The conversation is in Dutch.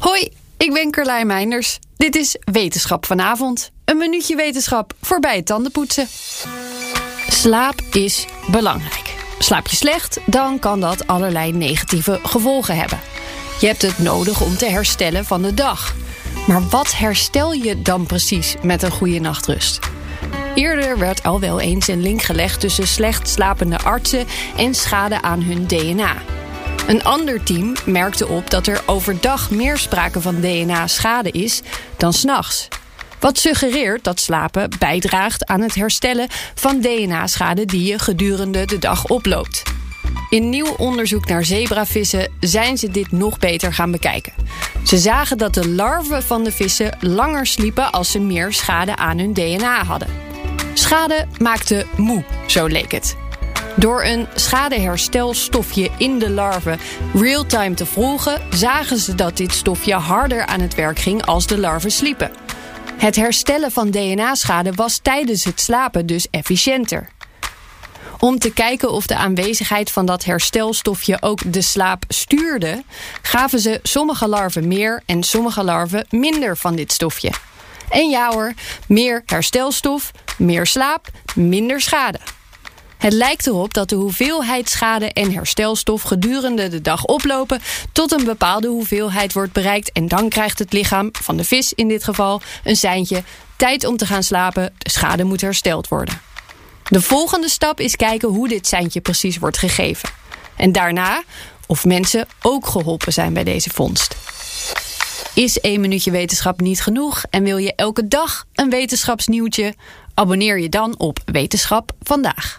Hoi, ik ben Carlijn Meinders. Dit is Wetenschap vanavond. Een minuutje wetenschap voorbij het tandenpoetsen. Slaap is belangrijk. Slaap je slecht, dan kan dat allerlei negatieve gevolgen hebben. Je hebt het nodig om te herstellen van de dag. Maar wat herstel je dan precies met een goede nachtrust? Eerder werd al wel eens een link gelegd tussen slecht slapende artsen en schade aan hun DNA. Een ander team merkte op dat er overdag meer sprake van DNA-schade is dan s'nachts. Wat suggereert dat slapen bijdraagt aan het herstellen van DNA-schade die je gedurende de dag oploopt. In nieuw onderzoek naar zebravissen zijn ze dit nog beter gaan bekijken. Ze zagen dat de larven van de vissen langer sliepen als ze meer schade aan hun DNA hadden. Schade maakte moe, zo leek het. Door een schadeherstelstofje in de larven real-time te volgen, zagen ze dat dit stofje harder aan het werk ging als de larven sliepen. Het herstellen van DNA-schade was tijdens het slapen dus efficiënter. Om te kijken of de aanwezigheid van dat herstelstofje ook de slaap stuurde, gaven ze sommige larven meer en sommige larven minder van dit stofje. En ja hoor, meer herstelstof, meer slaap, minder schade. Het lijkt erop dat de hoeveelheid schade en herstelstof gedurende de dag oplopen tot een bepaalde hoeveelheid wordt bereikt en dan krijgt het lichaam, van de vis in dit geval, een seintje. Tijd om te gaan slapen, de schade moet hersteld worden. De volgende stap is kijken hoe dit seintje precies wordt gegeven. En daarna of mensen ook geholpen zijn bij deze vondst. Is één minuutje wetenschap niet genoeg en wil je elke dag een wetenschapsnieuwtje? Abonneer je dan op Wetenschap vandaag.